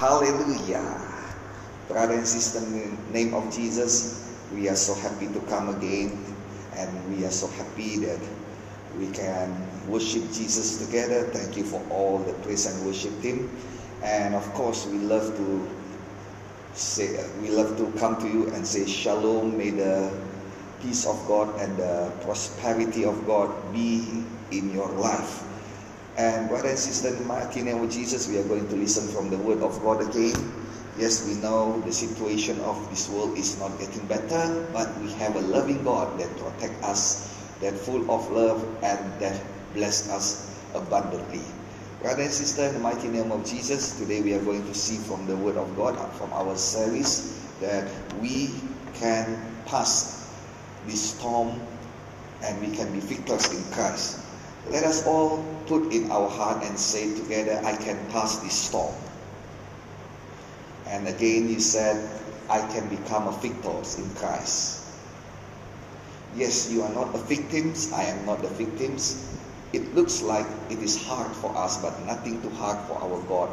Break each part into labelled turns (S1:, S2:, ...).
S1: Hallelujah. Brother and sister, in the name of Jesus, we are so happy to come again and we are so happy that we can worship Jesus together. Thank you for all the praise and worship team. And of course, we love to say we love to come to you and say shalom. May the peace of God and the prosperity of God be in your life. And brother and sister, in the mighty name of Jesus, we are going to listen from the word of God again. Yes, we know the situation of this world is not getting better, but we have a loving God that protect us, that full of love and that bless us abundantly. Brother and sister, in the mighty name of Jesus, today we are going to see from the word of God, from our service, that we can pass this storm and we can be victors in Christ. Let us all put in our heart and say together, I can pass this storm. And again, you said, I can become a victor in Christ. Yes, you are not the victims. I am not the victims. It looks like it is hard for us, but nothing too hard for our God.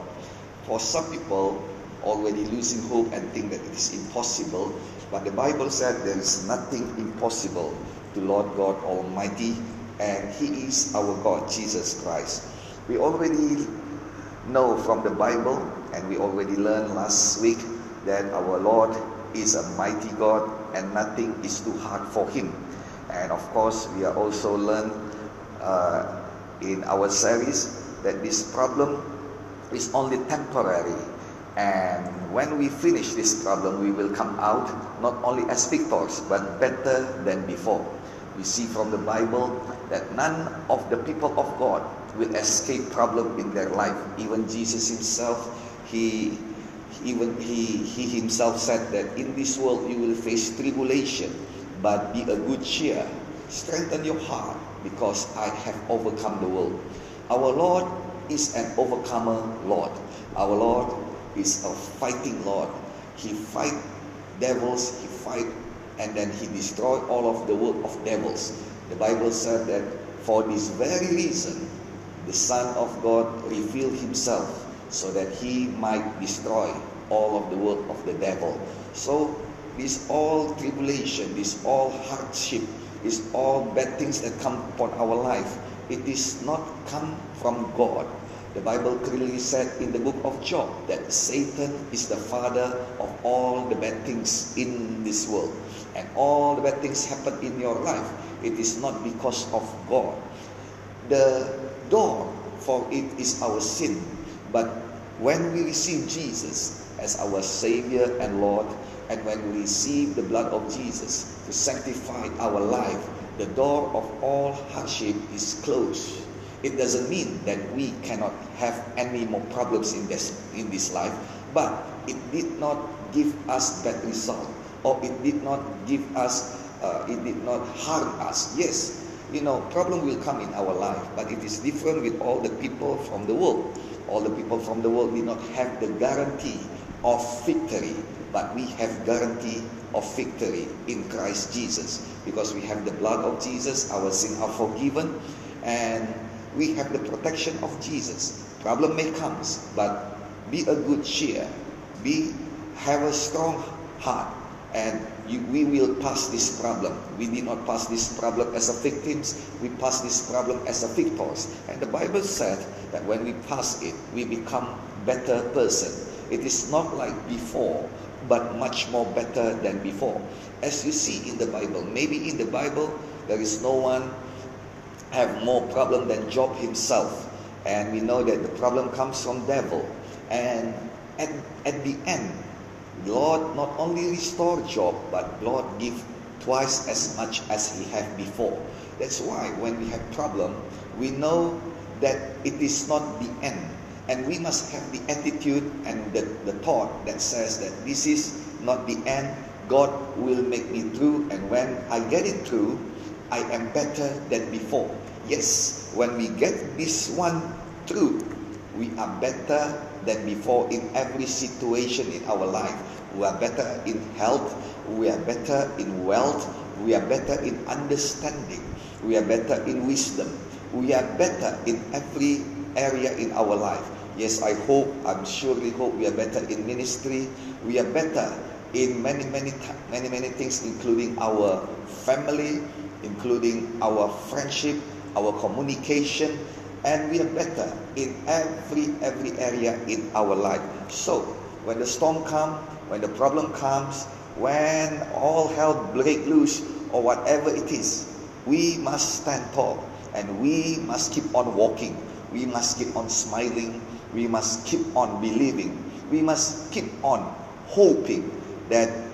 S1: For some people, already losing hope and think that it is impossible. But the Bible said there is nothing impossible to Lord God Almighty, and He is our God, Jesus Christ. We already know from the Bible, and we already learned last week, that our Lord is a mighty God and nothing is too hard for Him. And of course, we are also learned uh, in our series that this problem is only temporary. And when we finish this problem, we will come out not only as victors, but better than before. We see from the Bible that none of the people of God will escape problem in their life. Even Jesus himself, he even he, he himself said that in this world you will face tribulation, but be a good cheer. Strengthen your heart because I have overcome the world. Our Lord is an overcomer Lord. Our Lord is a fighting Lord. He fight devils, he fight and then he destroyed all of the work of devils. The Bible said that for this very reason the Son of God revealed himself so that he might destroy all of the work of the devil. So this all tribulation, this all hardship, this all bad things that come upon our life, it is not come from God. The Bible clearly said in the book of Job that Satan is the father of all the bad things in this world. And all the bad things happen in your life. It is not because of God. The door for it is our sin. But when we receive Jesus as our Savior and Lord, and when we receive the blood of Jesus to sanctify our life, the door of all hardship is closed. It doesn't mean that we cannot have any more problems in this in this life, but it did not give us bad result, or it did not give us, uh, it did not harm us. Yes, you know, problem will come in our life, but it is different with all the people from the world. All the people from the world did not have the guarantee of victory, but we have guarantee of victory in Christ Jesus because we have the blood of Jesus, our sins are forgiven, and we have the protection of Jesus. Problem may come, but be a good cheer. Be have a strong heart, and you, we will pass this problem. We did not pass this problem as a victims. We pass this problem as a victors. And the Bible said that when we pass it, we become better person. It is not like before, but much more better than before. As you see in the Bible, maybe in the Bible there is no one have more problem than Job himself. And we know that the problem comes from devil. And at, at the end, Lord not only restore Job, but Lord give twice as much as he had before. That's why when we have problem, we know that it is not the end. And we must have the attitude and the, the thought that says that this is not the end. God will make me through, and when I get it through, I am better than before. Yes, when we get this one through, we are better than before in every situation in our life. We are better in health, we are better in wealth, we are better in understanding, we are better in wisdom, we are better in every area in our life. Yes, I hope, I'm surely hope we are better in ministry. We are better in many, many, many, many things, including our family, including our friendship, our communication, and we are better in every every area in our life. So when the storm comes, when the problem comes, when all hell break loose or whatever it is, we must stand tall and we must keep on walking. We must keep on smiling. We must keep on believing. We must keep on hoping that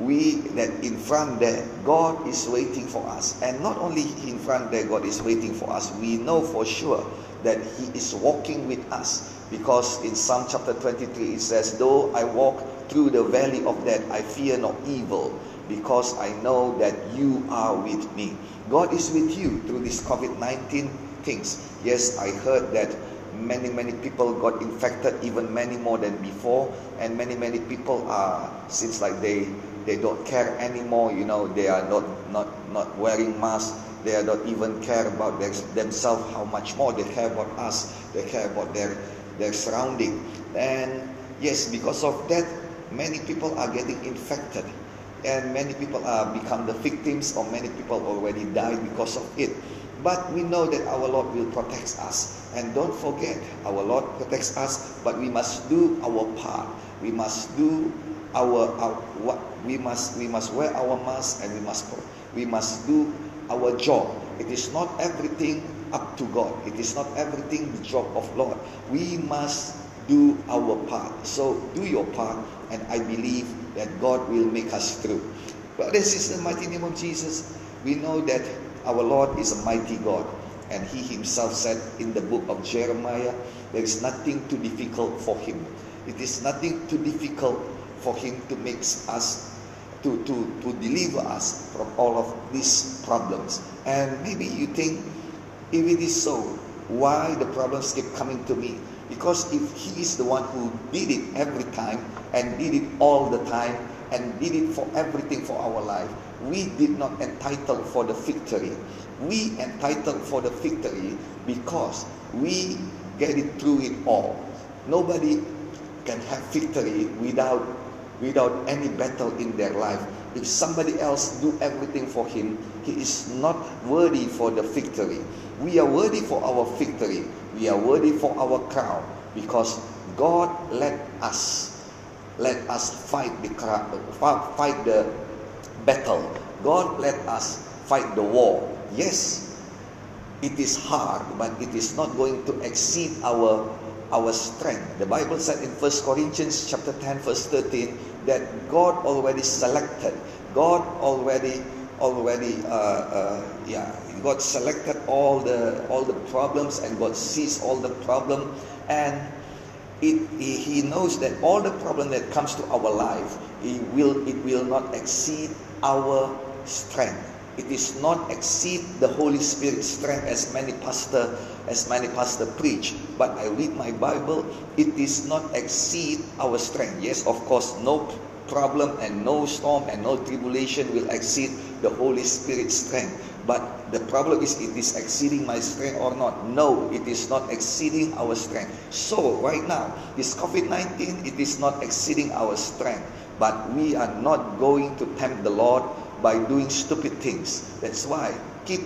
S1: we that in front there God is waiting for us. And not only in front there God is waiting for us. We know for sure that he is walking with us. Because in Psalm chapter 23 it says though I walk through the valley of death I fear no evil because I know that you are with me. God is with you through this COVID-19 things. Yes I heard that many many people got infected even many more than before. And many many people are seems like they they don't care anymore you know they are not not not wearing masks they are not even care about their, themselves how much more they care about us they care about their their surrounding. And yes because of that many people are getting infected. And many people are become the victims or many people already died because of it. But we know that our lord will protect us. And don't forget our lord protects us but we must do our part. We must do our, our what we must we must wear our mask and we must we must do our job. It is not everything up to god. It is not everything the job of lord. We must do our part. So do your part and i believe that god will make us through. But this is the mighty name of jesus we know that our lord is a mighty god and he himself said in the book of jeremiah there is nothing too difficult for him. It is nothing too difficult for Him to make us, to, to, to deliver us from all of these problems. And maybe you think, if it is so, why the problems keep coming to me? Because if He is the one who did it every time and did it all the time and did it for everything for our life, we did not entitle for the victory. We entitled for the victory because we get it through it all. Nobody can have victory without without any battle in their life. If somebody else do everything for him, he is not worthy for the victory. We are worthy for our victory. We are worthy for our crown because God let us let us fight the fight the battle. God let us fight the war. Yes, it is hard, but it is not going to exceed our our strength. The Bible said in 1 Corinthians chapter 10 verse 13 that God already selected. God already already uh, uh, yeah God selected all the all the problems and God sees all the problem and it, he knows that all the problem that comes to our life it will it will not exceed our strength it is not exceed the Holy Spirit's strength as many pastor as many pastor preach. But I read my Bible, it is not exceed our strength. Yes, of course, no problem and no storm and no tribulation will exceed the Holy Spirit's strength. But the problem is, it is exceeding my strength or not? No, it is not exceeding our strength. So, right now, this COVID 19, it is not exceeding our strength. But we are not going to tempt the Lord by doing stupid things. That's why keep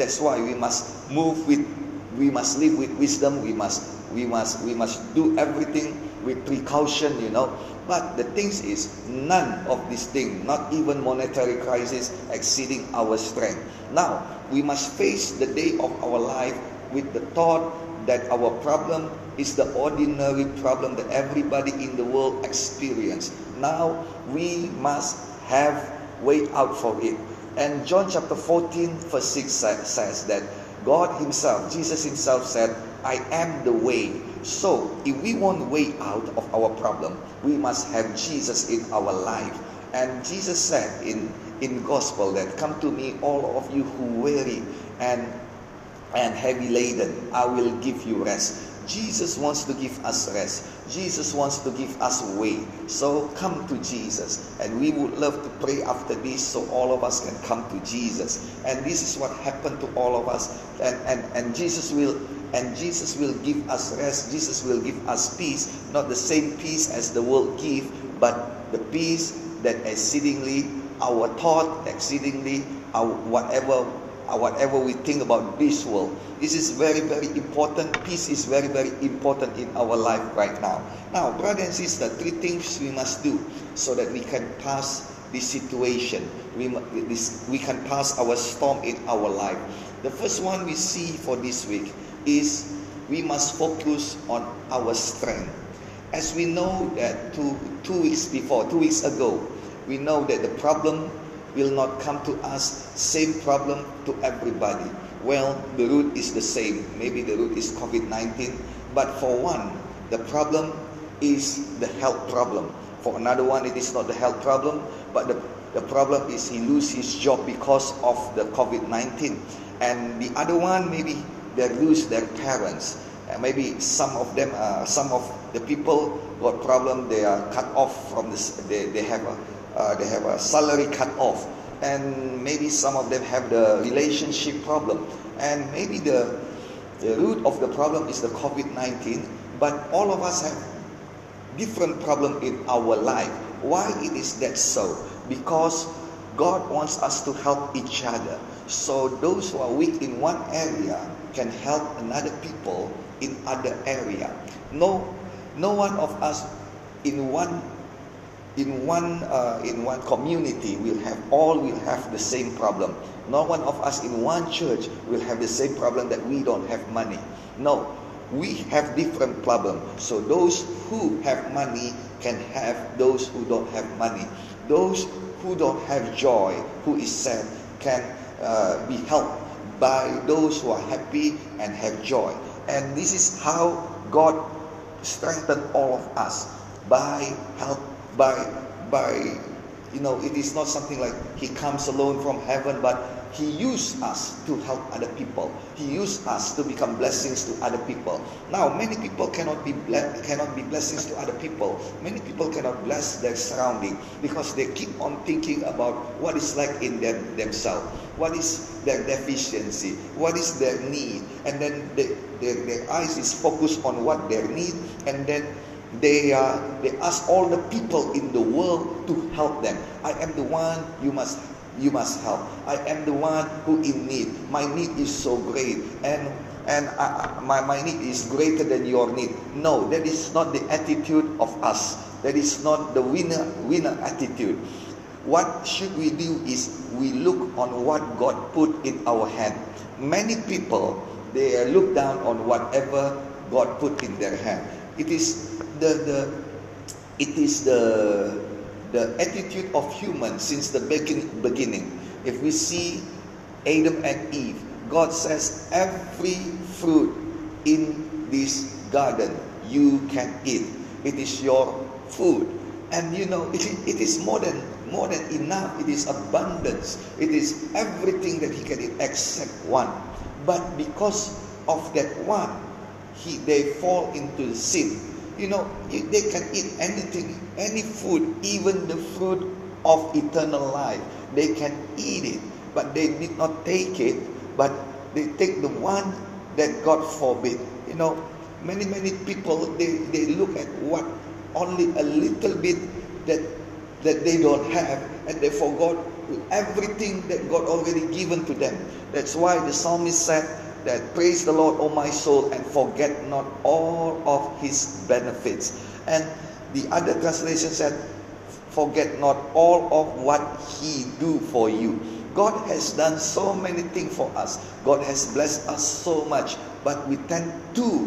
S1: that's why we must move with we must live with wisdom, we must we must we must do everything with precaution, you know. But the thing is none of this thing, not even monetary crisis exceeding our strength. Now we must face the day of our life with the thought that our problem is the ordinary problem that everybody in the world experience. Now we must have way out for it. And John chapter 14, verse 6 says that God Himself, Jesus Himself said, I am the way. So, if we want way out of our problem, we must have Jesus in our life. And Jesus said in, in gospel that come to me all of you who weary and and heavy laden, I will give you rest. Jesus wants to give us rest. Jesus wants to give us way. So come to Jesus. And we would love to pray after this so all of us can come to Jesus. And this is what happened to all of us. And, and, and Jesus will and Jesus will give us rest. Jesus will give us peace, not the same peace as the world give, but the peace that exceedingly our thought, exceedingly our whatever whatever we think about this world. This is very, very important. Peace is very, very important in our life right now. Now, brother and sister, three things we must do so that we can pass this situation. We, this, we can pass our storm in our life. The first one we see for this week is we must focus on our strength. As we know that two, two weeks before, two weeks ago, we know that the problem will not come to us same problem to everybody. Well, the root is the same. Maybe the root is COVID-19, but for one, the problem is the health problem. For another one, it is not the health problem, but the, the problem is he lose his job because of the COVID-19. And the other one, maybe they lose their parents. Uh, maybe some of them, uh, some of the people got problem. They are cut off from this. They, they have a uh, they have a salary cut off, and maybe some of them have the relationship problem, and maybe the the root of the problem is the COVID-19. But all of us have different problem in our life. Why it is that so? Because God wants us to help each other. So those who are weak in one area can help another people in other area. No, no one of us in one in one uh, in one community will have all will have the same problem. No one of us in one church will have the same problem that we don't have money. No, we have different problem. So those who have money can have those who don't have money. Those who don't have joy, who is sad, can uh, be helped by those who are happy and have joy. And this is how God strengthened all of us by help by by you know it is not something like he comes alone from heaven but he used us to help other people. He used us to become blessings to other people. Now, many people cannot be cannot be blessings to other people. Many people cannot bless their surrounding because they keep on thinking about what is like in them themselves. What is their deficiency? What is their need? And then they, their, their eyes is focused on what their need, and then they uh, they ask all the people in the world to help them. I am the one you must you must help. I am the one who in need. My need is so great, and and I, my my need is greater than your need. No, that is not the attitude of us. That is not the winner winner attitude. What should we do is we look on what God put in our hand. Many people they look down on whatever God put in their hand. It is the the it is the the attitude of humans since the beginning. If we see Adam and Eve, God says, every fruit in this garden you can eat. It is your food. And you know, it, it is more than more than enough. It is abundance. It is everything that he can eat except one. But because of that one, he they fall into sin you know, they can eat anything, any food, even the fruit of eternal life. They can eat it, but they did not take it, but they take the one that God forbid. You know, many, many people, they, they look at what only a little bit that, that they don't have, and they forgot everything that God already given to them. That's why the psalmist said, that praise the Lord, O my soul, and forget not all of his benefits. And the other translation said, forget not all of what he do for you. God has done so many things for us. God has blessed us so much, but we tend to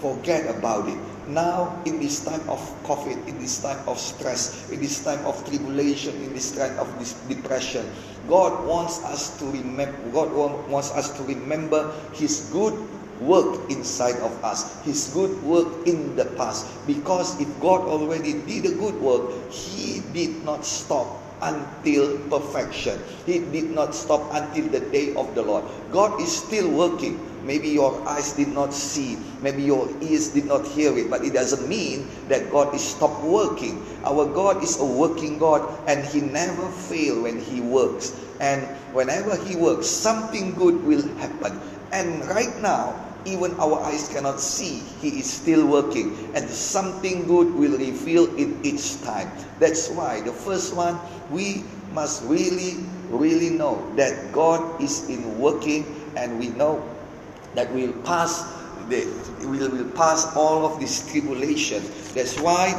S1: forget about it. Now, in this time of COVID, in this time of stress, in this time of tribulation, in this time of this depression, God wants us to remember. God wants us to remember His good work inside of us, His good work in the past. Because if God already did a good work, He did not stop until perfection. He did not stop until the day of the Lord. God is still working. Maybe your eyes did not see, maybe your ears did not hear it, but it doesn't mean that God is stopped working. Our God is a working God and He never fails when He works. And whenever He works, something good will happen. And right now, even our eyes cannot see, He is still working, and something good will reveal in each time. That's why the first one we must really, really know that God is in working, and we know that we'll pass the will will pass all of this tribulation. That's why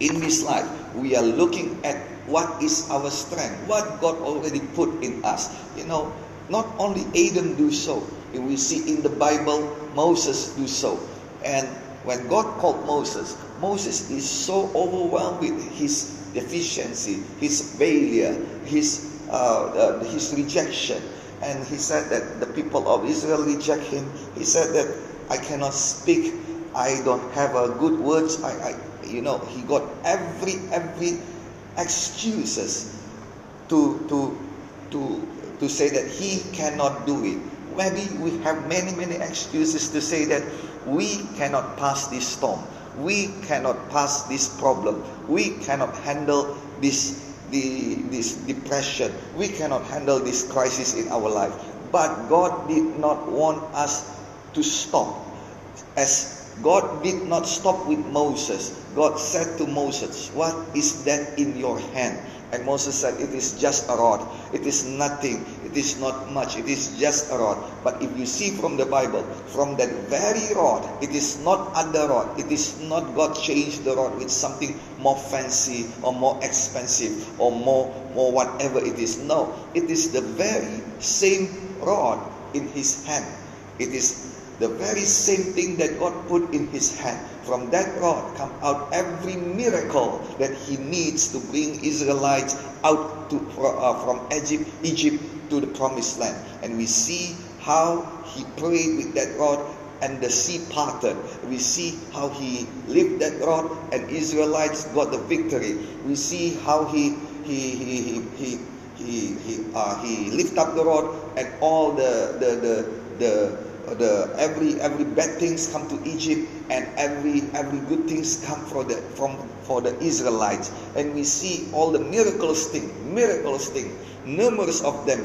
S1: in this life we are looking at what is our strength, what God already put in us. You know, not only Adam do so, we see in the Bible Moses do so. And when God called Moses, Moses is so overwhelmed with his deficiency, his failure, his uh, uh, his rejection, and he said that the people of Israel reject him. He said that I cannot speak. I don't have a good words. I, I you know, he got every every excuses to to to to say that he cannot do it. Maybe we have many many excuses to say that we cannot pass this storm. We cannot pass this problem. We cannot handle this the, this depression. We cannot handle this crisis in our life. But God did not want us to stop. As God did not stop with Moses, God said to Moses, What is that in your hand? And Moses said, It is just a rod. It is nothing. It is not much. It is just a rod. But if you see from the Bible, from that very rod, it is not other rod. It is not God changed the rod with something more fancy or more expensive or more, more whatever it is. No, it is the very same rod in his hand. It is the very same thing that God put in his hand. From that rod come out every miracle that he needs to bring Israelites out to, uh, from Egypt, Egypt to the promised land. And we see how he prayed with that rod and the sea parted. We see how he lifted that rod and Israelites got the victory. We see how he he he he he he, he, uh, he lift up the rod and all the the the, the the every every bad things come to Egypt and every every good things come for the from for the Israelites. And we see all the miracles thing miracles thing. Numerous of them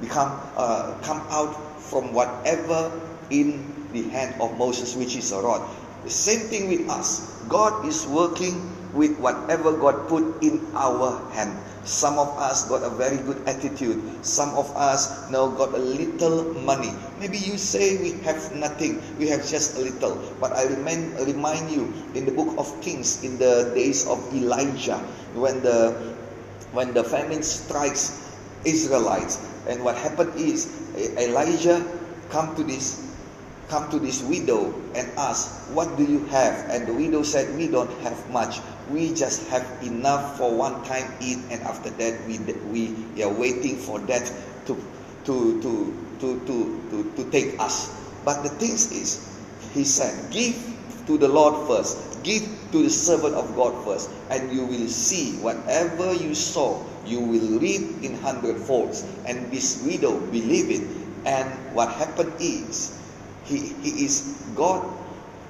S1: become uh, come out from whatever in the hand of Moses which is a rod. The same thing with us. God is working with whatever God put in our hand some of us got a very good attitude. Some of us now got a little money. Maybe you say we have nothing, we have just a little. But I remind, remind you in the book of Kings, in the days of Elijah, when the when the famine strikes Israelites, and what happened is Elijah come to this come to this widow and ask, What do you have? And the widow said, We don't have much. We just have enough for one time eat, and after that, we, we are waiting for that to, to, to, to, to, to, to take us. But the thing is, he said, Give to the Lord first. Give to the servant of God first, and you will see whatever you sow, you will reap in hundredfolds. And this widow believed it. And what happened is, he, he is God.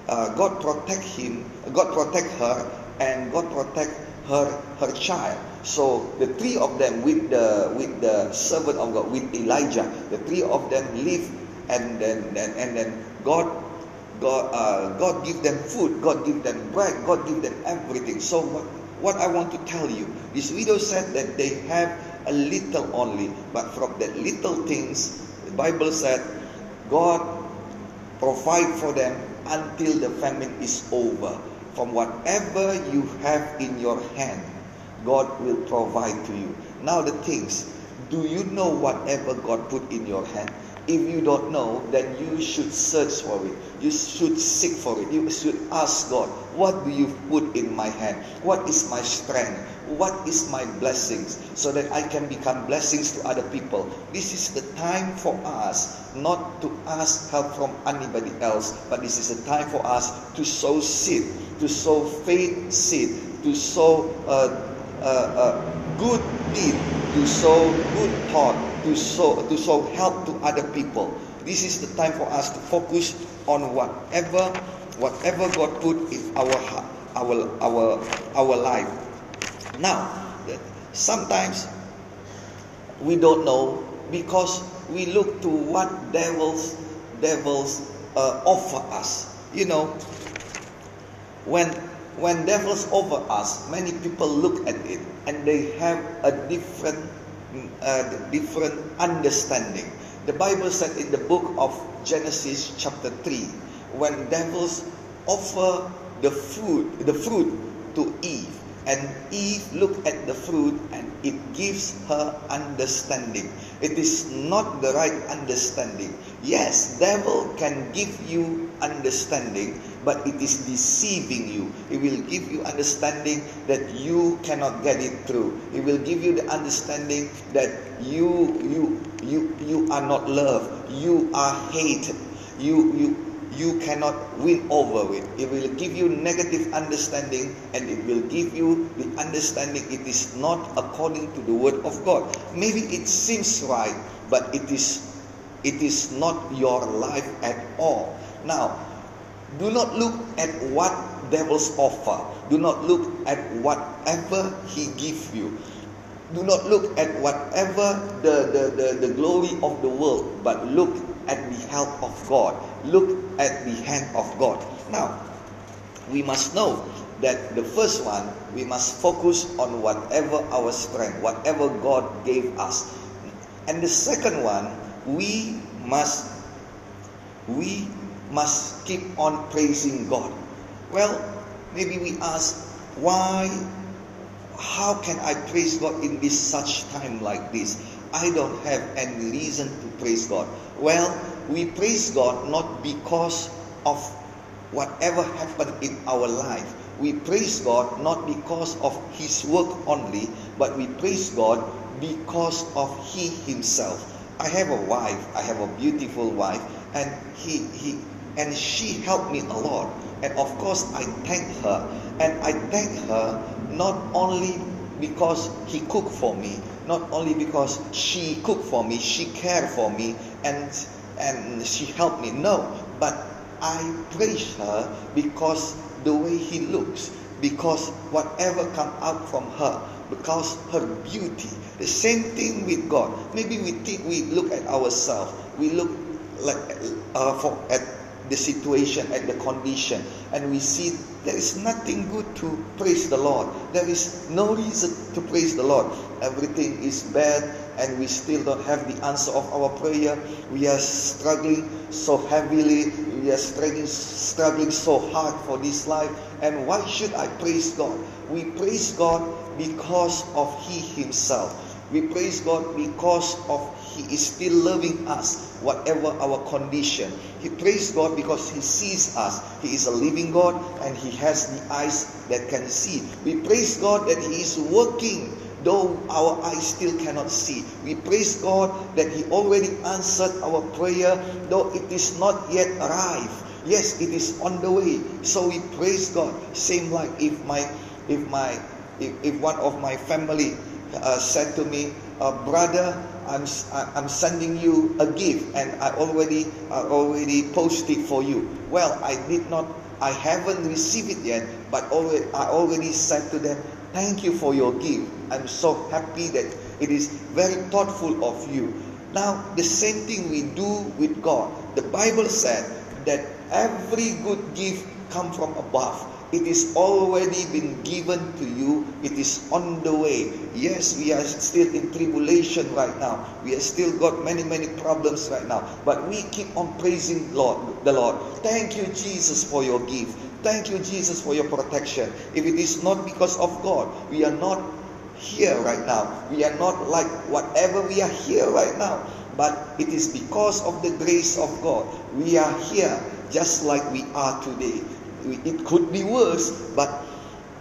S1: Uh, God protect him. God protect her, and God protect her her child. So the three of them with the with the servant of God with Elijah, the three of them live, and then and, and then God God uh, God give them food. God give them bread. God give them everything. So what what I want to tell you, this widow said that they have a little only, but from that little things, the Bible said God provide for them until the famine is over. From whatever you have in your hand, God will provide to you. Now, the things do you know whatever God put in your hand? If you don't know, then you should search for it. You should seek for it. You should ask God, What do you put in my hand? What is my strength? What is my blessings? So that I can become blessings to other people. This is the time for us not to ask help from anybody else, but this is a time for us to sow seed, to sow faith seed, to sow a, a, a good deed, to sow good thought, to sow, to sow help to other people. This is the time for us to focus on whatever, whatever God put in our our our our life. Now, sometimes we don't know because we look to what devils devils uh, offer us. You know, when when devils offer us, many people look at it and they have a different uh, different understanding. The Bible said in the book of Genesis chapter 3, when devils offer the fruit, the fruit to Eve, and Eve looked at the fruit and it gives her understanding. It is not the right understanding. Yes, devil can give you understanding, but it is deceiving you. It will give you understanding that you cannot get it through. It will give you the understanding that you you you you are not loved. You are hated. You you you cannot win over it. It will give you negative understanding and it will give you the understanding it is not according to the word of God. Maybe it seems right, but it is it is not your life at all. Now, do not look at what devils offer. Do not look at whatever he gives you. Do not look at whatever the, the, the, the glory of the world, but look at the help of God. Look at the hand of God. Now, we must know that the first one, we must focus on whatever our strength, whatever God gave us. And the second one, we must we must keep on praising God. Well, maybe we ask, why how can I praise God in this such time like this? I don't have any reason to praise God. Well, we praise God not because of whatever happened in our life. We praise God not because of His work only, but we praise God because of He Himself. I have a wife, I have a beautiful wife, and he, he and she helped me a lot. And of course, I thank her. And I thank her not only because he cooked for me, not only because she cooked for me, she cared for me, and and she helped me. No, but I praise her because the way he looks, because whatever come out from her, because her beauty. The same thing with God. Maybe we think we look at ourselves, we look like uh, for at the situation, at the condition, and we see there is nothing good to praise the Lord. There is no reason to praise the Lord. Everything is bad, and we still don't have the answer of our prayer. We are struggling so heavily. We are struggling, struggling so hard for this life. And why should I praise God? We praise God because of He Himself. We praise God because of He is still loving us, whatever our condition. He praise God because He sees us. He is a living God and He has the eyes that can see. We praise God that He is working though our eyes still cannot see. We praise God that He already answered our prayer, though it is not yet arrived. Yes, it is on the way. So we praise God. Same like if my if my if, if one of my family uh, said to me, uh, brother, I'm I'm sending you a gift, and I already I already posted for you. Well, I did not. I haven't received it yet, but already I already said to them, thank you for your gift. I'm so happy that it is very thoughtful of you. Now, the same thing we do with God. The Bible said that every good gift come from above. It is already been given to you. It is on the way. Yes, we are still in tribulation right now. We have still got many, many problems right now. But we keep on praising Lord, the Lord. Thank you, Jesus, for your gift. Thank you, Jesus, for your protection. If it is not because of God, we are not here right now. We are not like whatever we are here right now. But it is because of the grace of God. We are here just like we are today it could be worse, but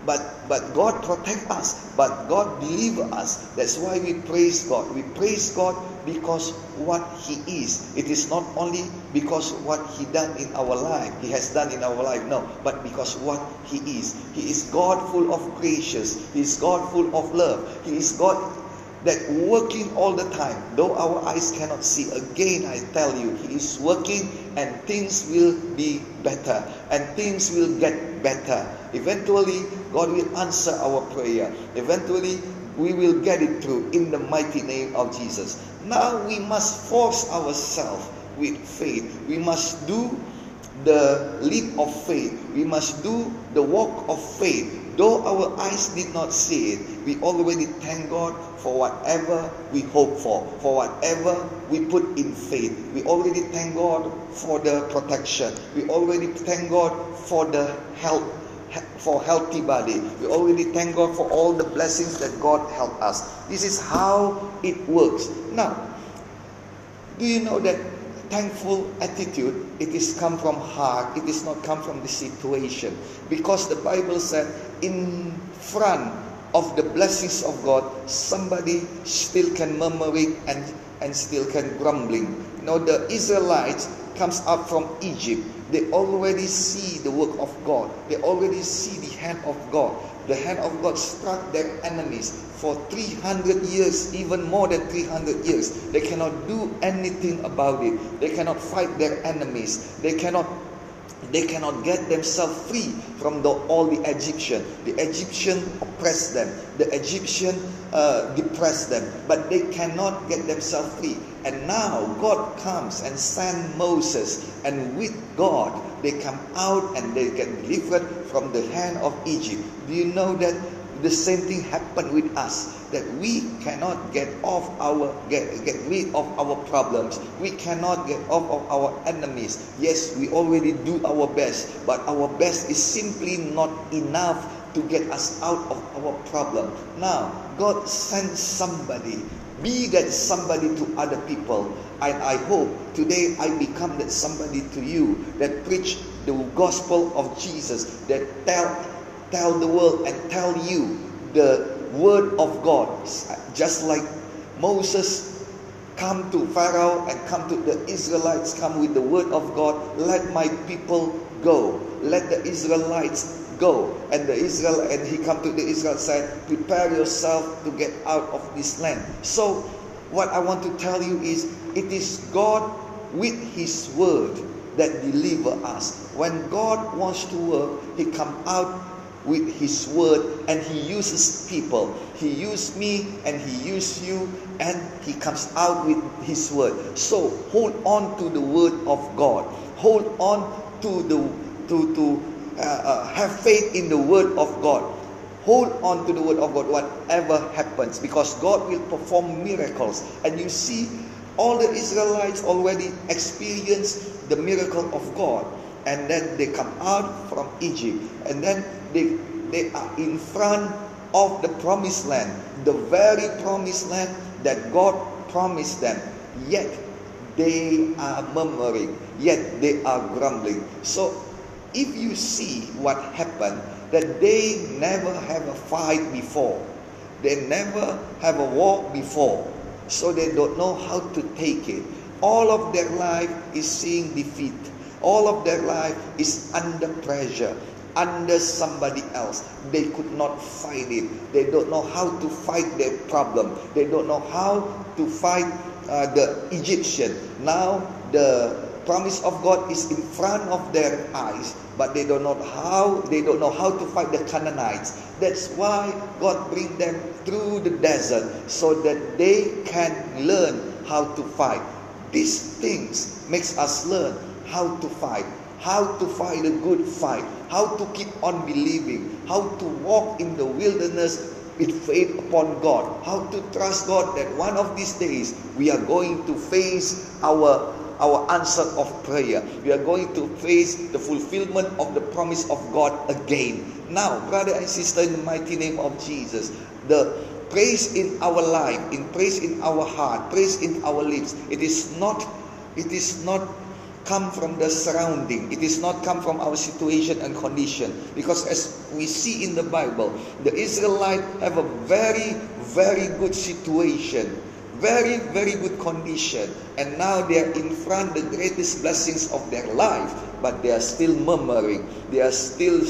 S1: but but God protect us, but God deliver us. That's why we praise God. We praise God because what He is. It is not only because what He done in our life, He has done in our life, no, but because what He is. He is God full of gracious. He is God full of love. He is God that working all the time, though our eyes cannot see. Again, I tell you, He is working and things will be better and things will get better. Eventually, God will answer our prayer. Eventually, we will get it through in the mighty name of Jesus. Now we must force ourselves with faith. We must do the leap of faith. We must do the walk of faith. Though our eyes did not see it, we already thank God for whatever we hope for, for whatever we put in faith. We already thank God for the protection. We already thank God for the health for healthy body. We already thank God for all the blessings that God helped us. This is how it works. Now, do you know that thankful attitude it is come from heart it is not come from the situation. Because the bible said in front of the blessings of god somebody still can murmuring and and still can grumbling. You know the israelites comes up from egypt. They already see the work of god. They already see the hand of god the hand of god struck their enemies for 300 years, even more than 300 years. They cannot do anything about it. They cannot fight their enemies. They cannot they cannot get themselves free from the, all the Egyptian. The Egyptian oppressed them. The Egyptian uh, depressed them. But they cannot get themselves free. And now God comes and sends Moses. And with God, they come out and they get delivered from the hand of Egypt. Do you know that the same thing happened with us that we cannot get off our get, get rid of our problems we cannot get off of our enemies yes we already do our best but our best is simply not enough to get us out of our problem now god sent somebody be that somebody to other people and i hope today i become that somebody to you that preach the gospel of jesus that tell tell the world and tell you the word of God. Just like Moses come to Pharaoh and come to the Israelites, come with the word of God, let my people go. Let the Israelites go. And the Israel and he come to the Israel said, prepare yourself to get out of this land. So what I want to tell you is it is God with his word that deliver us. When God wants to work, he come out with his word and he uses people he used me and he used you and he comes out with his word so hold on to the word of god hold on to the to to uh, uh, have faith in the word of god. Hold on to the word of god whatever happens because god will perform miracles. And you see all the israelites already experienced the miracle of god. And then they come out from egypt. And then they, they are in front of the promised land, the very promised land that God promised them. Yet they are murmuring, yet they are grumbling. So if you see what happened, that they never have a fight before, they never have a war before, so they don't know how to take it. All of their life is seeing defeat. All of their life is under pressure under somebody else. They could not fight it. They don't know how to fight their problem. They don't know how to fight uh, the Egyptian. Now the promise of God is in front of their eyes, but they don't know how. They don't know how to fight the Canaanites. That's why God bring them through the desert so that they can learn how to fight. These things makes us learn how to fight how to fight a good fight, how to keep on believing, how to walk in the wilderness with faith upon God, how to trust God that one of these days we are going to face our our answer of prayer. We are going to face the fulfillment of the promise of God again. Now, brother and sister, in the mighty name of Jesus, the praise in our life, in praise in our heart, praise in our lips, it is not, it is not come from the surrounding. It is not come from our situation and condition. Because as we see in the Bible, the Israelites have a very, very good situation. Very, very good condition. And now they are in front the greatest blessings of their life. But they are still murmuring. They are still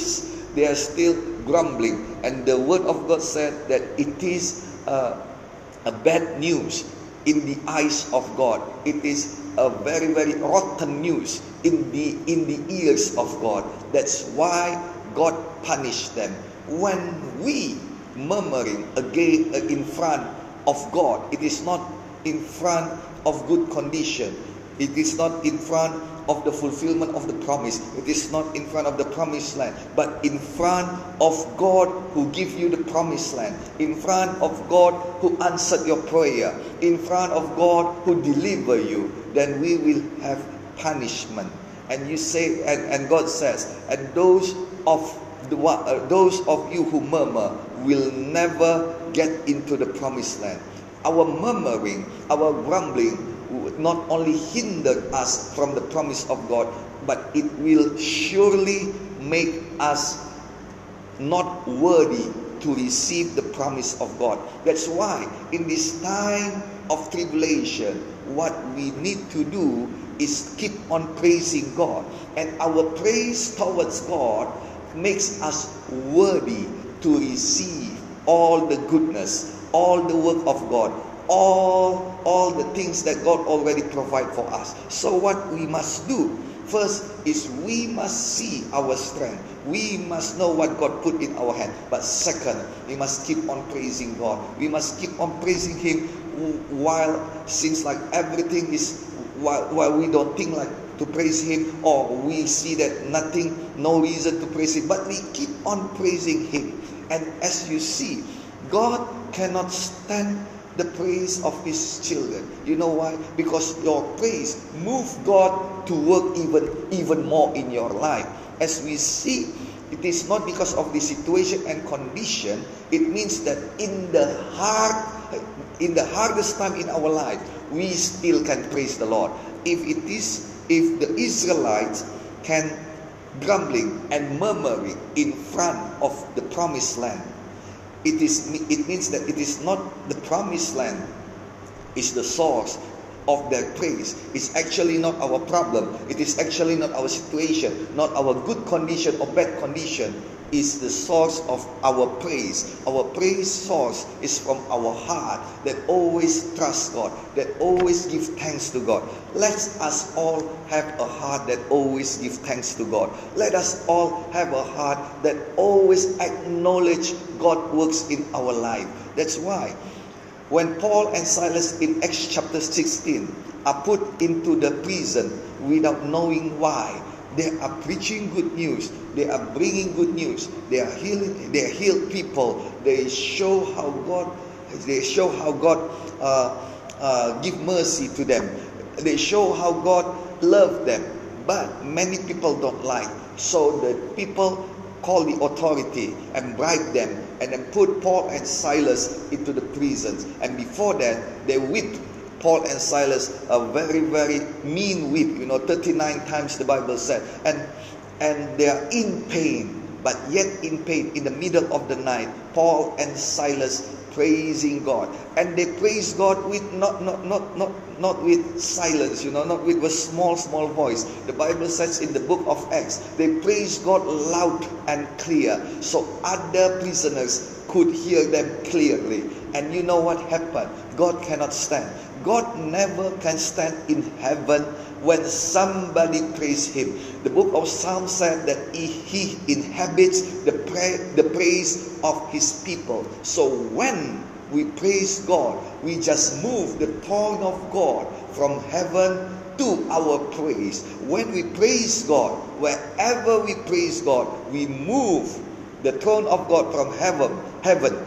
S1: they are still grumbling. And the word of God said that it is uh, a bad news in the eyes of God. It is a very very rotten news in the in the ears of God. That's why God punished them. When we murmuring again uh, in front of God, it is not in front of good condition. It is not in front of the fulfillment of the promise. It is not in front of the promised land, but in front of God who give you the promised land, in front of God who answered your prayer, in front of God who deliver you, then we will have punishment. And you say, and, and God says, and those of Uh, those of you who murmur will never get into the promised land. Our murmuring, our grumbling not only hinder us from the promise of God, but it will surely make us not worthy to receive the promise of God. That's why in this time of tribulation, what we need to do is keep on praising God. And our praise towards God makes us worthy to receive all the goodness, all the work of God, all all the things that God already provide for us. So what we must do first is we must see our strength. We must know what God put in our hand. But second, we must keep on praising God. We must keep on praising Him while seems like everything is while, while we don't think like to praise Him or we see that nothing, no reason to praise Him. But we keep on praising Him. And as you see, God cannot stand the praise of his children. You know why? Because your praise move God to work even even more in your life. As we see, it is not because of the situation and condition. It means that in the hard in the hardest time in our life, we still can praise the Lord. If it is if the Israelites can grumbling and murmuring in front of the promised land it is it means that it is not the promised land is the source of their praise. It's actually not our problem. It is actually not our situation not our good condition or bad condition is the source of our praise. Our praise source is from our heart that always trust God, that always give thanks to God. Let us all have a heart that always give thanks to God. Let us all have a heart that always acknowledge God works in our life. That's why when Paul and Silas in Acts chapter 16 are put into the prison without knowing why, they are preaching good news. They are bringing good news. They are healing. They heal people. They show how God. They show how God uh, uh, give mercy to them. They show how God love them. But many people don't like. So the people call the authority and bribe them and then put Paul and Silas into the prisons. And before that, they whipped Paul and Silas a very, very mean whip. You know, 39 times the Bible said. And and they are in pain, but yet in pain in the middle of the night. Paul and Silas praising God. And they praise God with not not not not not with silence, you know, not with a small, small voice. The Bible says in the book of Acts, they praise God loud and clear. So other prisoners could hear them clearly. And you know what happened? God cannot stand. God never can stand in heaven when somebody praise him. The book of Psalms said that he, he inhabits the, the praise of his people. So when we praise God, we just move the throne of God from heaven to our praise. When we praise God, wherever we praise God, we move the throne of God from heaven, heaven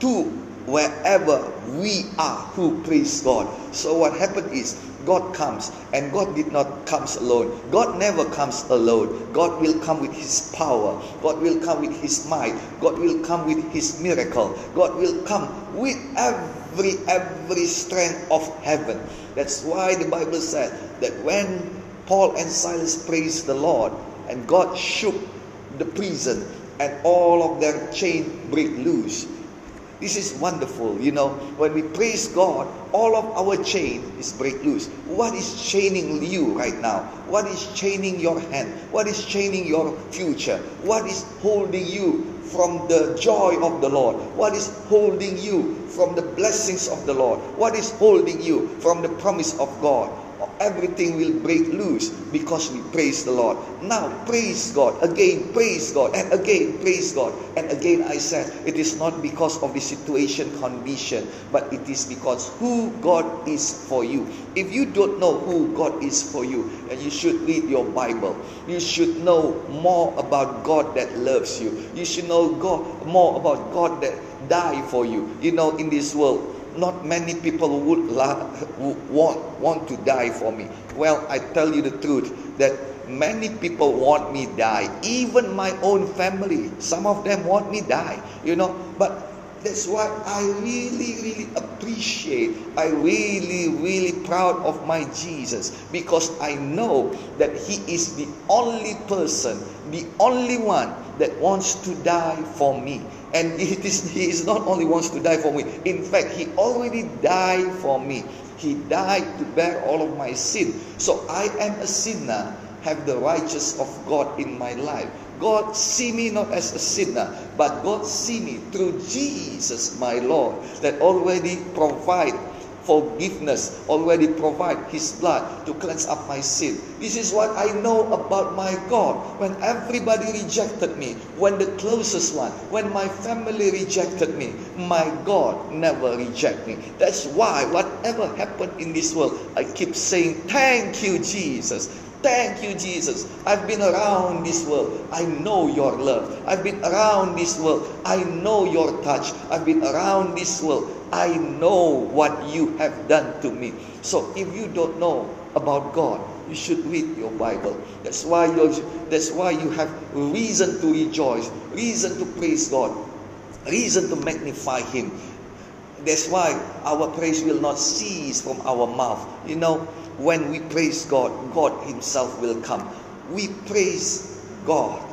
S1: to wherever we are who praise God. So what happened is God comes and God did not comes alone. God never comes alone. God will come with his power. God will come with his might. God will come with his miracle. God will come with every every strength of heaven. That's why the Bible said that when Paul and Silas praised the Lord and God shook the prison and all of their chain break loose this is wonderful. You know, when we praise God, all of our chain is break loose. What is chaining you right now? What is chaining your hand? What is chaining your future? What is holding you from the joy of the Lord? What is holding you from the blessings of the Lord? What is holding you from the promise of God? Everything will break loose because we praise the Lord. Now, praise God. Again, praise God. And again, praise God. And again, I said, it is not because of the situation, condition, but it is because who God is for you. If you don't know who God is for you, and you should read your Bible. You should know more about God that loves you. You should know God more about God that died for you. You know, in this world, not many people would, la- would want, want to die for me. Well, I tell you the truth that many people want me die. Even my own family, some of them want me die. You know, but that's why I really, really appreciate. I really, really proud of my Jesus because I know that He is the only person, the only one that wants to die for me. And it is, He is not only wants to die for me. In fact, He already died for me. He died to bear all of my sin. So I am a sinner, have the righteousness of God in my life. God see me not as a sinner, but God see me through Jesus, my Lord, that already provide forgiveness, already provide His blood to cleanse up my sin. This is what I know about my God. When everybody rejected me, when the closest one, when my family rejected me, my God never reject me. That's why whatever happened in this world, I keep saying, thank you, Jesus. Thank you, Jesus. I've been around this world. I know your love. I've been around this world. I know your touch. I've been around this world. I know what you have done to me. So if you don't know about God, you should read your Bible. That's why you that's why you have reason to rejoice, reason to praise God, reason to magnify him. That's why our praise will not cease from our mouth. You know, when we praise God, God Himself will come. We praise God.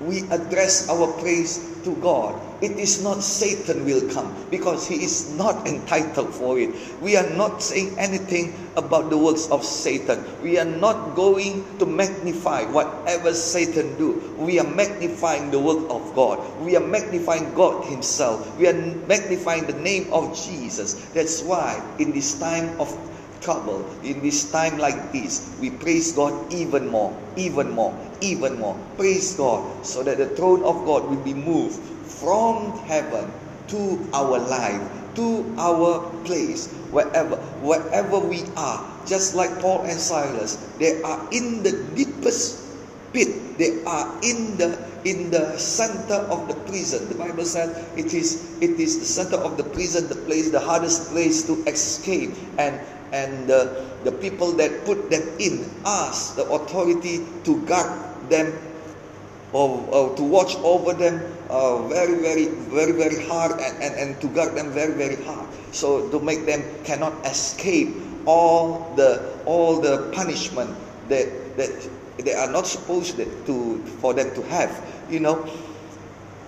S1: We address our praise to God. It is not Satan will come because he is not entitled for it. We are not saying anything about the works of Satan. We are not going to magnify whatever Satan do. We are magnifying the work of God. We are magnifying God himself. We are magnifying the name of Jesus. That's why in this time of trouble, in this time like this, we praise God even more, even more, even more. Praise God so that the throne of God will be moved from heaven to our life, to our place, wherever, wherever we are. Just like Paul and Silas, they are in the deepest pit. They are in the in the center of the prison. The Bible says it is it is the center of the prison, the place, the hardest place to escape. And and the, the people that put them in ask the authority to guard them or, or to watch over them uh, very, very, very, very hard and, and, and to guard them very, very hard. So to make them cannot escape all the all the punishment that that they are not supposed to for them to have. You know,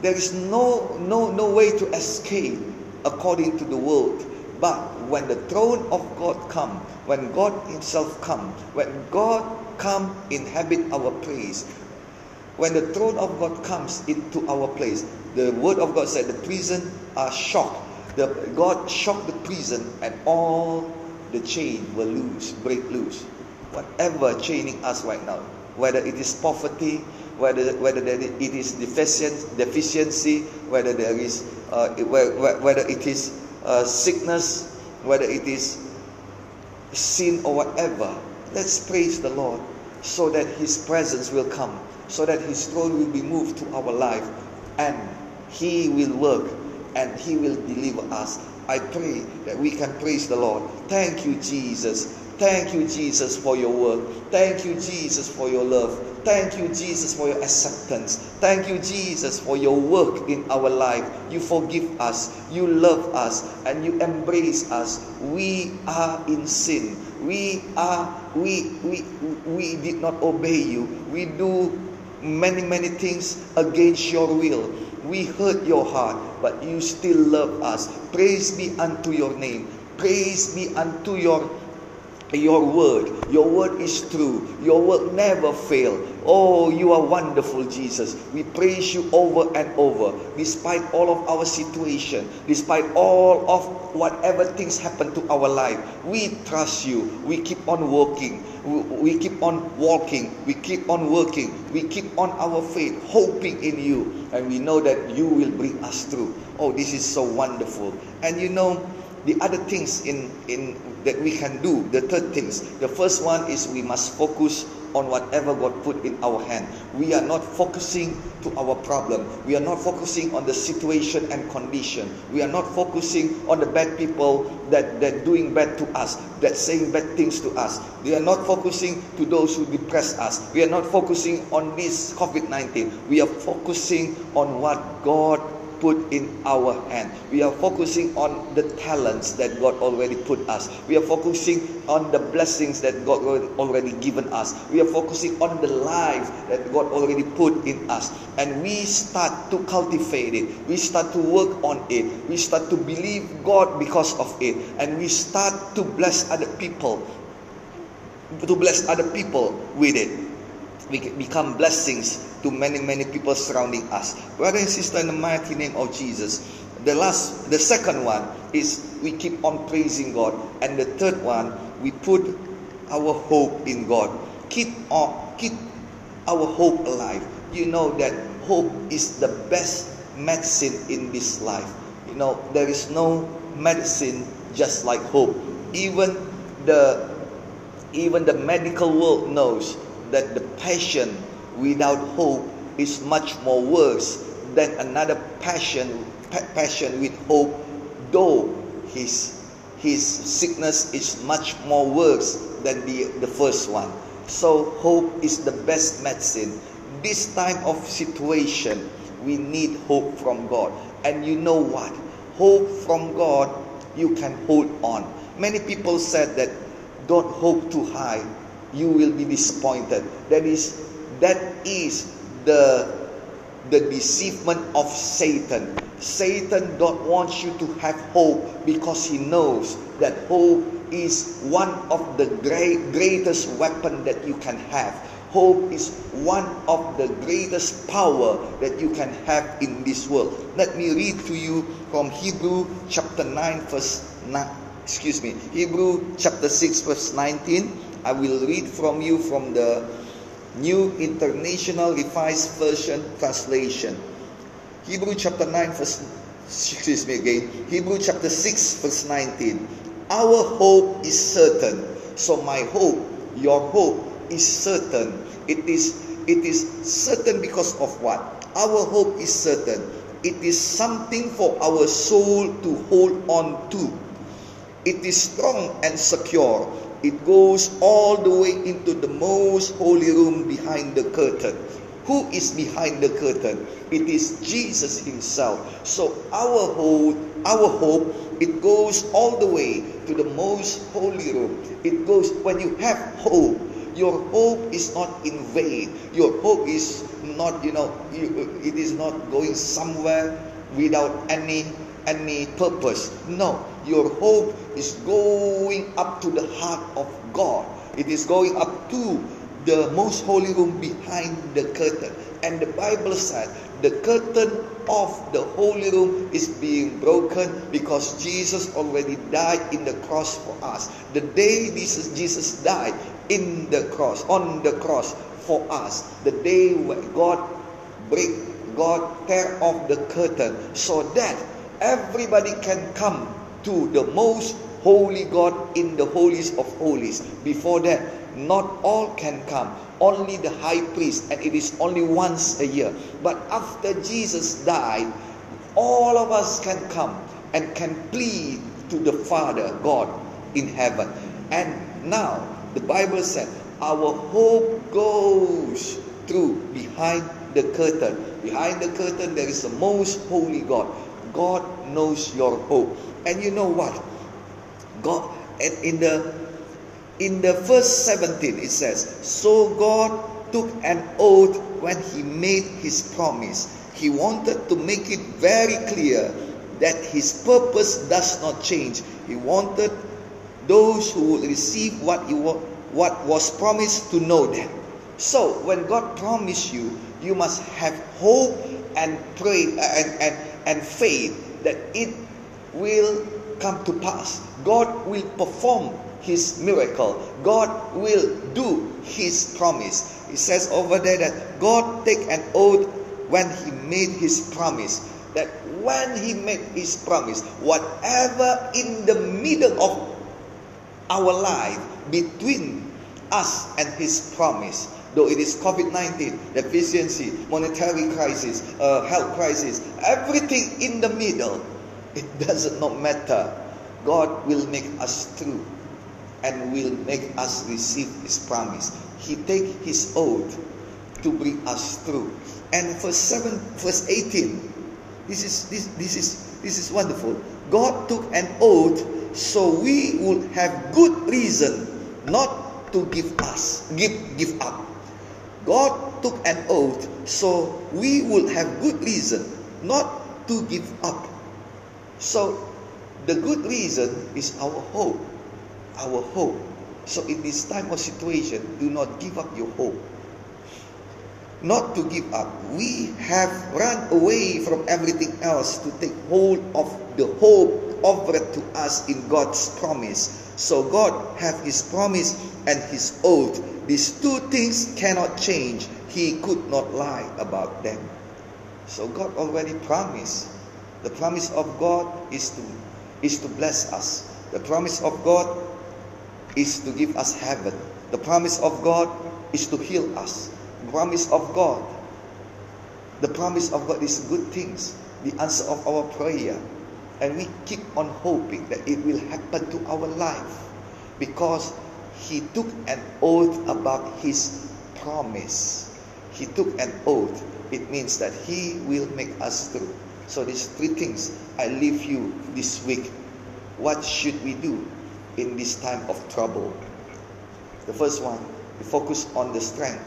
S1: there is no no no way to escape according to the world. But when the throne of God come, when God Himself come, when God come inhabit our place, when the throne of God comes into our place, the word of God said the prison are shocked. The, God shocked the prison and all the chain will loose, break loose. Whatever chaining us right now, whether it is poverty, whether whether it is deficiency, whether there is uh, whether it is uh, sickness, whether it is sin or whatever. Let's praise the Lord so that His presence will come, so that His throne will be moved to our life, and He will work and He will deliver us. I pray that we can praise the Lord. Thank you, Jesus. Thank you, Jesus, for your work. Thank you, Jesus, for your love. Thank you, Jesus, for your acceptance. Thank you, Jesus, for your work in our life. You forgive us, you love us, and you embrace us. We are in sin. We are we we we did not obey you. We do many many things against your will. We hurt your heart, but you still love us. Praise be unto your name. Praise be unto your your word. Your word is true. Your word never fail. Oh, you are wonderful, Jesus. We praise you over and over, despite all of our situation, despite all of whatever things happen to our life. We trust you. We keep on working. We keep on walking. We keep on working. We keep on our faith, hoping in you. And we know that you will bring us through. Oh, this is so wonderful. And you know, the other things in, in that we can do, the third things. The first one is we must focus on whatever God put in our hand. We are not focusing to our problem. We are not focusing on the situation and condition. We are not focusing on the bad people that that doing bad to us, that saying bad things to us. We are not focusing to those who depress us. We are not focusing on this COVID-19. We are focusing on what God put in our hand. We are focusing on the talents that God already put us. We are focusing on the blessings that God already given us. We are focusing on the life that God already put in us. And we start to cultivate it. We start to work on it. We start to believe God because of it. And we start to bless other people. To bless other people with it. We become blessings to many, many people surrounding us. Brother and sister, in the mighty name of Jesus. The last, the second one is we keep on praising God. And the third one, we put our hope in God. Keep on, keep our hope alive. You know that hope is the best medicine in this life. You know, there is no medicine just like hope. Even the even the medical world knows that the patient without hope is much more worse than another passion passion with hope. Though his his sickness is much more worse than the the first one. So hope is the best medicine. This time of situation we need hope from god. And you know what? Hope from god you can hold on. Many people said that don't hope too high you will be disappointed. That is that is the the deceivement of Satan. Satan don't want you to have hope because he knows that hope is one of the great, greatest weapon that you can have. Hope is one of the greatest power that you can have in this world. Let me read to you from Hebrew chapter 9 verse 9, excuse me, Hebrew chapter 6 verse 19. I will read from you from the New International Revised Version translation. Hebrew chapter 9 verse excuse me again. Hebrew chapter 6 verse 19. Our hope is certain. So my hope, your hope is certain. It is it is certain because of what? Our hope is certain. It is something for our soul to hold on to. It is strong and secure it goes all the way into the most holy room behind the curtain. Who is behind the curtain? It is Jesus Himself. So our hope, our hope, it goes all the way to the most holy room. It goes when you have hope. Your hope is not in vain. Your hope is not, you know, it is not going somewhere without any any purpose. No, your hope is going up to the heart of God. It is going up to the most holy room behind the curtain. And the Bible said the curtain of the holy room is being broken because Jesus already died in the cross for us. The day Jesus, Jesus died in the cross, on the cross for us, the day when God break, God tear off the curtain so that everybody can come to the most holy God in the holiest of holies. Before that, not all can come. Only the high priest, and it is only once a year. But after Jesus died, all of us can come and can plead to the Father, God in heaven. And now, the Bible said, our hope goes through behind the curtain. Behind the curtain, there is the most holy God. God knows your hope. And you know what? God and in the in the verse 17 it says, So God took an oath when he made his promise. He wanted to make it very clear that his purpose does not change. He wanted those who will receive what you what was promised to know that. So when God promised you, you must have hope and pray and, and, and faith that it will come to pass. God will perform his miracle. God will do his promise. He says over there that God take an oath when he made his promise. That when he made his promise, whatever in the middle of our life between us and his promise, though it is COVID 19, deficiency, monetary crisis, uh, health crisis, everything in the middle, it does not matter. God will make us through and will make us receive his promise. He take his oath to bring us through. And verse 7, verse 18, this is this this is this is wonderful. God took an oath so we would have good reason not to give us give give up. God took an oath so we would have good reason not to give up. So the good reason is our hope. Our hope. So in this time of situation, do not give up your hope. Not to give up. We have run away from everything else to take hold of the hope offered to us in God's promise. So God have his promise and his oath. These two things cannot change. He could not lie about them. So God already promised. The promise of God is to is to bless us. The promise of God is to give us heaven. The promise of God is to heal us. The promise of God. The promise of God is good things. The answer of our prayer. And we keep on hoping that it will happen to our life. Because he took an oath about his promise. He took an oath. It means that he will make us through. So these three things I leave you this week. What should we do in this time of trouble? The first one, we focus on the strength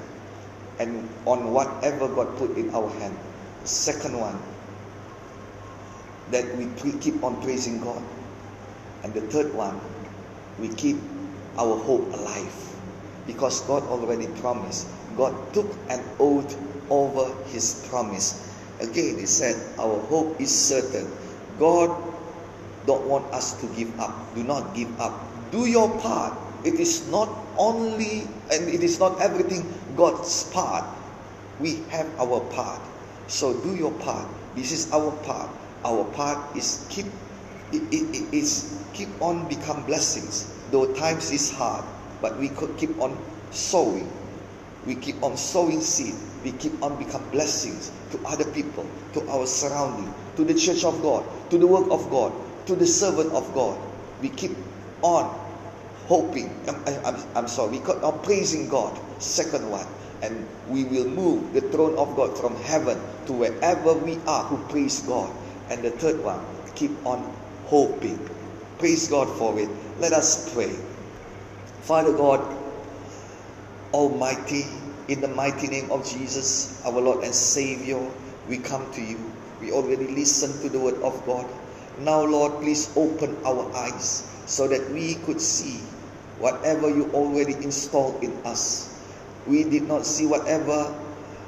S1: and on whatever God put in our hand. The second one, that we keep on praising God. And the third one, we keep our hope alive because God already promised. God took an oath over his promise. Again, he said, Our hope is certain. God don't want us to give up. Do not give up. Do your part. It is not only, and it is not everything God's part. We have our part. So do your part. This is our part. Our part is keep it, it, it is keep on become blessings. Though times is hard, but we could keep on sowing. We keep on sowing seed. We keep on become blessings to other people, to our surrounding, to the church of God, to the work of God, to the servant of God. We keep on hoping. I'm, I'm, I'm sorry. We keep on praising God. Second one. And we will move the throne of God from heaven to wherever we are who praise God. And the third one, keep on hoping. Praise God for it. Let us pray. Father God, Almighty, in the mighty name of Jesus, our Lord and Savior, we come to you. We already listened to the word of God. Now, Lord, please open our eyes so that we could see whatever you already installed in us. We did not see whatever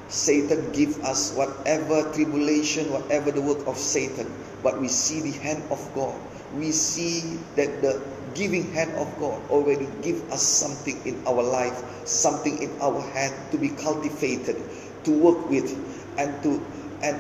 S1: Satan give us, whatever tribulation, whatever the work of Satan, but we see the hand of God. We see that the giving hand of God already give us something in our life, something in our hand to be cultivated, to work with, and to and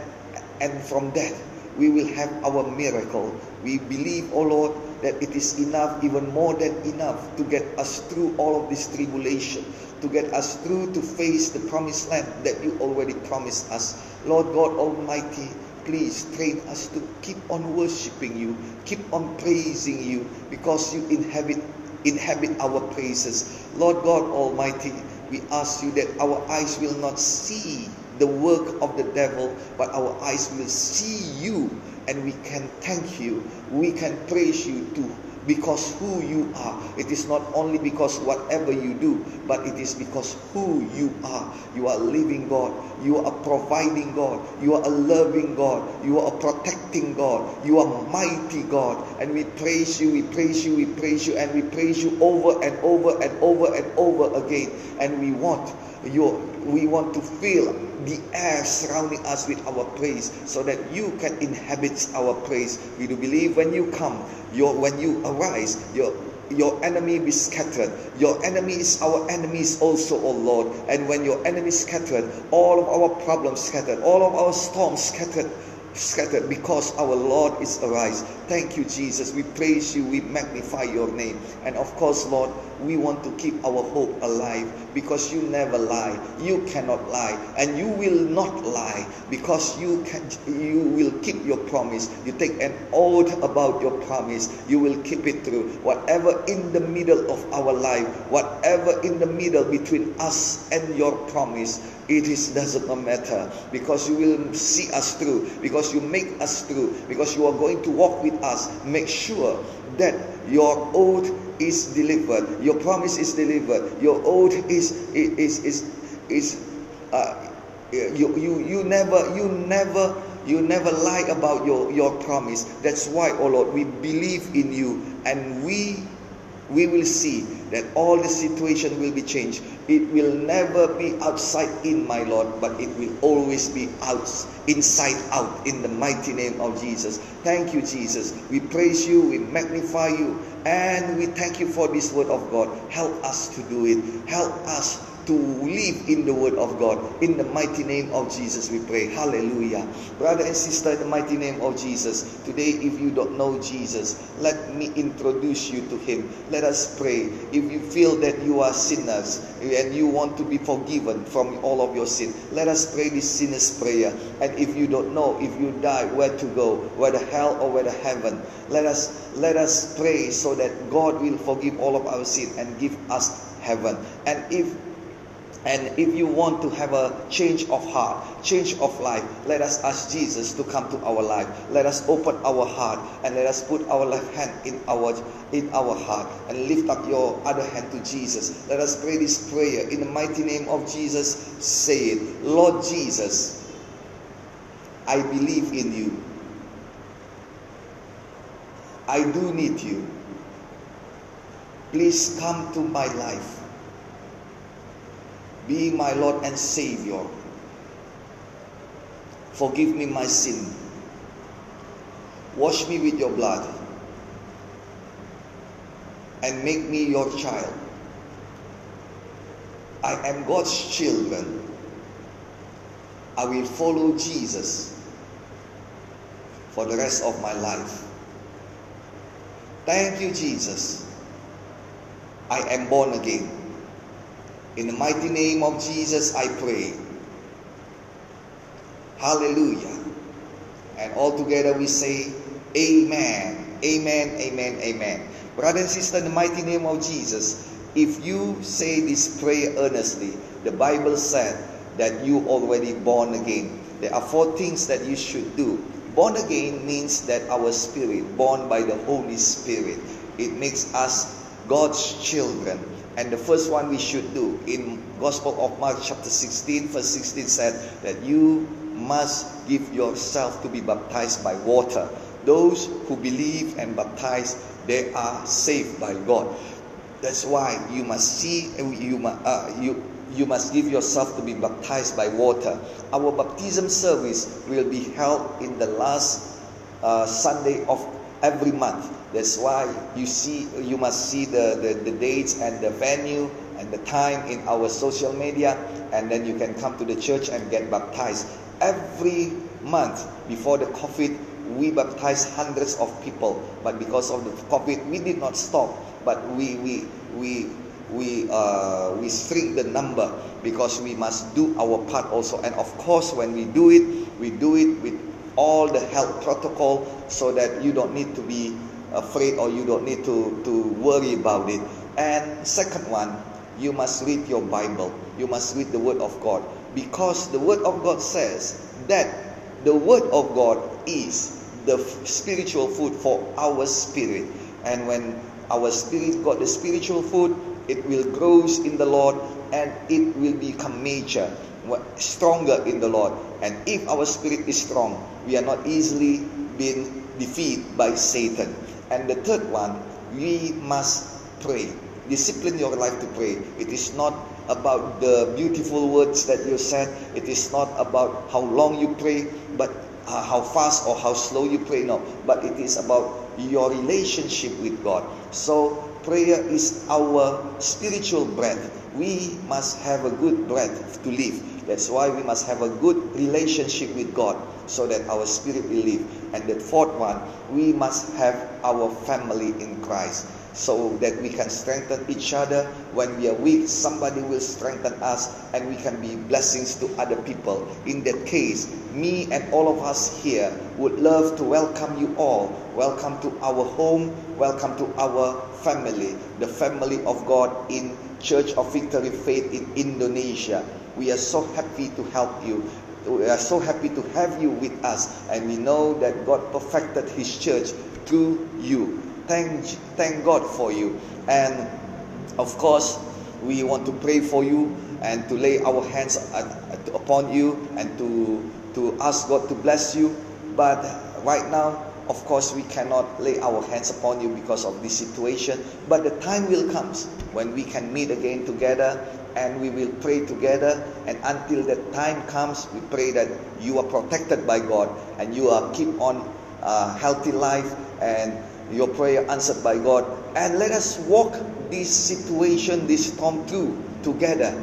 S1: and from that we will have our miracle. We believe, oh Lord, that it is enough, even more than enough, to get us through all of this tribulation, to get us through to face the promised land that you already promised us. Lord God Almighty, please train us to keep on worshiping you, keep on praising you, because you inhabit inhabit our praises. Lord God Almighty, we ask you that our eyes will not see the work of the devil, but our eyes will see you and we can thank you. We can praise you to because who you are. It is not only because whatever you do, but it is because who you are. You are living God. You are providing God. You are a loving God. You are a protecting God. You are mighty God. And we praise you, we praise you, we praise you, and we praise you over and over and over and over again. And we want your we want to fill the air surrounding us with our praise so that you can inhabit our praise. We do believe when you come, your when you arise, your your enemy be scattered. Your enemies, our enemies also, O Lord. And when your enemies scattered, all of our problems scattered, all of our storms scattered, scattered because our Lord is arise. Thank you, Jesus. We praise you. We magnify your name. And of course, Lord, we want to keep our hope alive because you never lie. You cannot lie. And you will not lie because you can you will keep your promise. You take an oath about your promise. You will keep it through. Whatever in the middle of our life, whatever in the middle between us and your promise, it is doesn't matter because you will see us through because you make us through because you are going to walk with us make sure that your oath is delivered your promise is delivered your oath is is is is uh, you you you never you never you never lie about your your promise. That's why oh lord we believe in you and we we will see that all the situation will be changed. It will never be outside in, my Lord, but it will always be out, inside out, in the mighty name of Jesus. Thank you, Jesus. We praise you, we magnify you, and we thank you for this word of God. Help us to do it. Help us to live in the Word of God. In the mighty name of Jesus, we pray. Hallelujah. Brother and sister, in the mighty name of Jesus, today, if you don't know Jesus, let me introduce you to Him. Let us pray. If you feel that you are sinners and you want to be forgiven from all of your sin, let us pray this sinner's prayer. And if you don't know, if you die, where to go, whether hell or whether heaven, let us let us pray so that God will forgive all of our sin and give us heaven. And if and if you want to have a change of heart, change of life, let us ask Jesus to come to our life. Let us open our heart and let us put our left hand in our in our heart and lift up your other hand to Jesus. Let us pray this prayer in the mighty name of Jesus. Say it. Lord Jesus, I believe in you. I do need you. Please come to my life be my Lord and Savior. Forgive me my sin. Wash me with your blood. And make me your child. I am God's children. I will follow Jesus for the rest of my life. Thank you, Jesus. I am born again. In the mighty name of Jesus, I pray. Hallelujah. And all together we say, Amen. Amen. Amen. Amen. Brother and sister, in the mighty name of Jesus, if you say this prayer earnestly, the Bible said that you already born again. There are four things that you should do. Born again means that our spirit, born by the Holy Spirit, it makes us God's children. And the first one we should do in Gospel of Mark chapter 16 verse 16 said that you must give yourself to be baptized by water. Those who believe and baptize, they are saved by God. That's why you must see you uh, you you must give yourself to be baptized by water. Our baptism service will be held in the last uh, Sunday of every month. That's why you see you must see the, the, the dates and the venue and the time in our social media and then you can come to the church and get baptized. Every month before the COVID, we baptized hundreds of people, but because of the COVID, we did not stop, but we we we we uh, we shrink the number because we must do our part also. And of course, when we do it, we do it with all the health protocol so that you don't need to be afraid or you don't need to, to worry about it. And second one, you must read your Bible. You must read the Word of God. Because the Word of God says that the Word of God is the spiritual food for our spirit. And when our spirit got the spiritual food, it will grows in the Lord and it will become major, stronger in the Lord. And if our spirit is strong, we are not easily being defeated by Satan. And the third one, we must pray. Discipline your life to pray. It is not about the beautiful words that you said. It is not about how long you pray, but uh, how fast or how slow you pray. No, but it is about your relationship with God. So prayer is our spiritual bread. We must have a good bread to live. That's why we must have a good relationship with God so that our spirit will live. And the fourth one, we must have our family in Christ so that we can strengthen each other. When we are weak, somebody will strengthen us and we can be blessings to other people. In that case, me and all of us here would love to welcome you all. Welcome to our home, welcome to our family, the family of God in Church of Victory Faith in Indonesia. We are so happy to help you we are so happy to have you with us and we know that God perfected his church through you thank, thank God for you. And of course, we want to pray for you and to lay our hands upon you and to, to ask God to bless you. But right now, of course, we cannot lay our hands upon you because of this situation. But the time will come when we can meet again together and we will pray together. And until that time comes, we pray that you are protected by God and you are keep on a healthy life and your prayer answered by God. And let us walk this situation, this storm through together.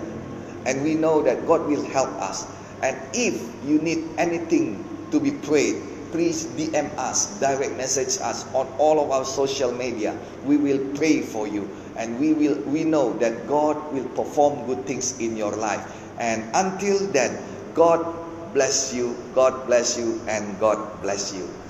S1: And we know that God will help us. And if you need anything to be prayed, please DM us, direct message us on all of our social media. We will pray for you. And we will we know that God will perform good things in your life. And until then, God bless you, God bless you, and God bless you.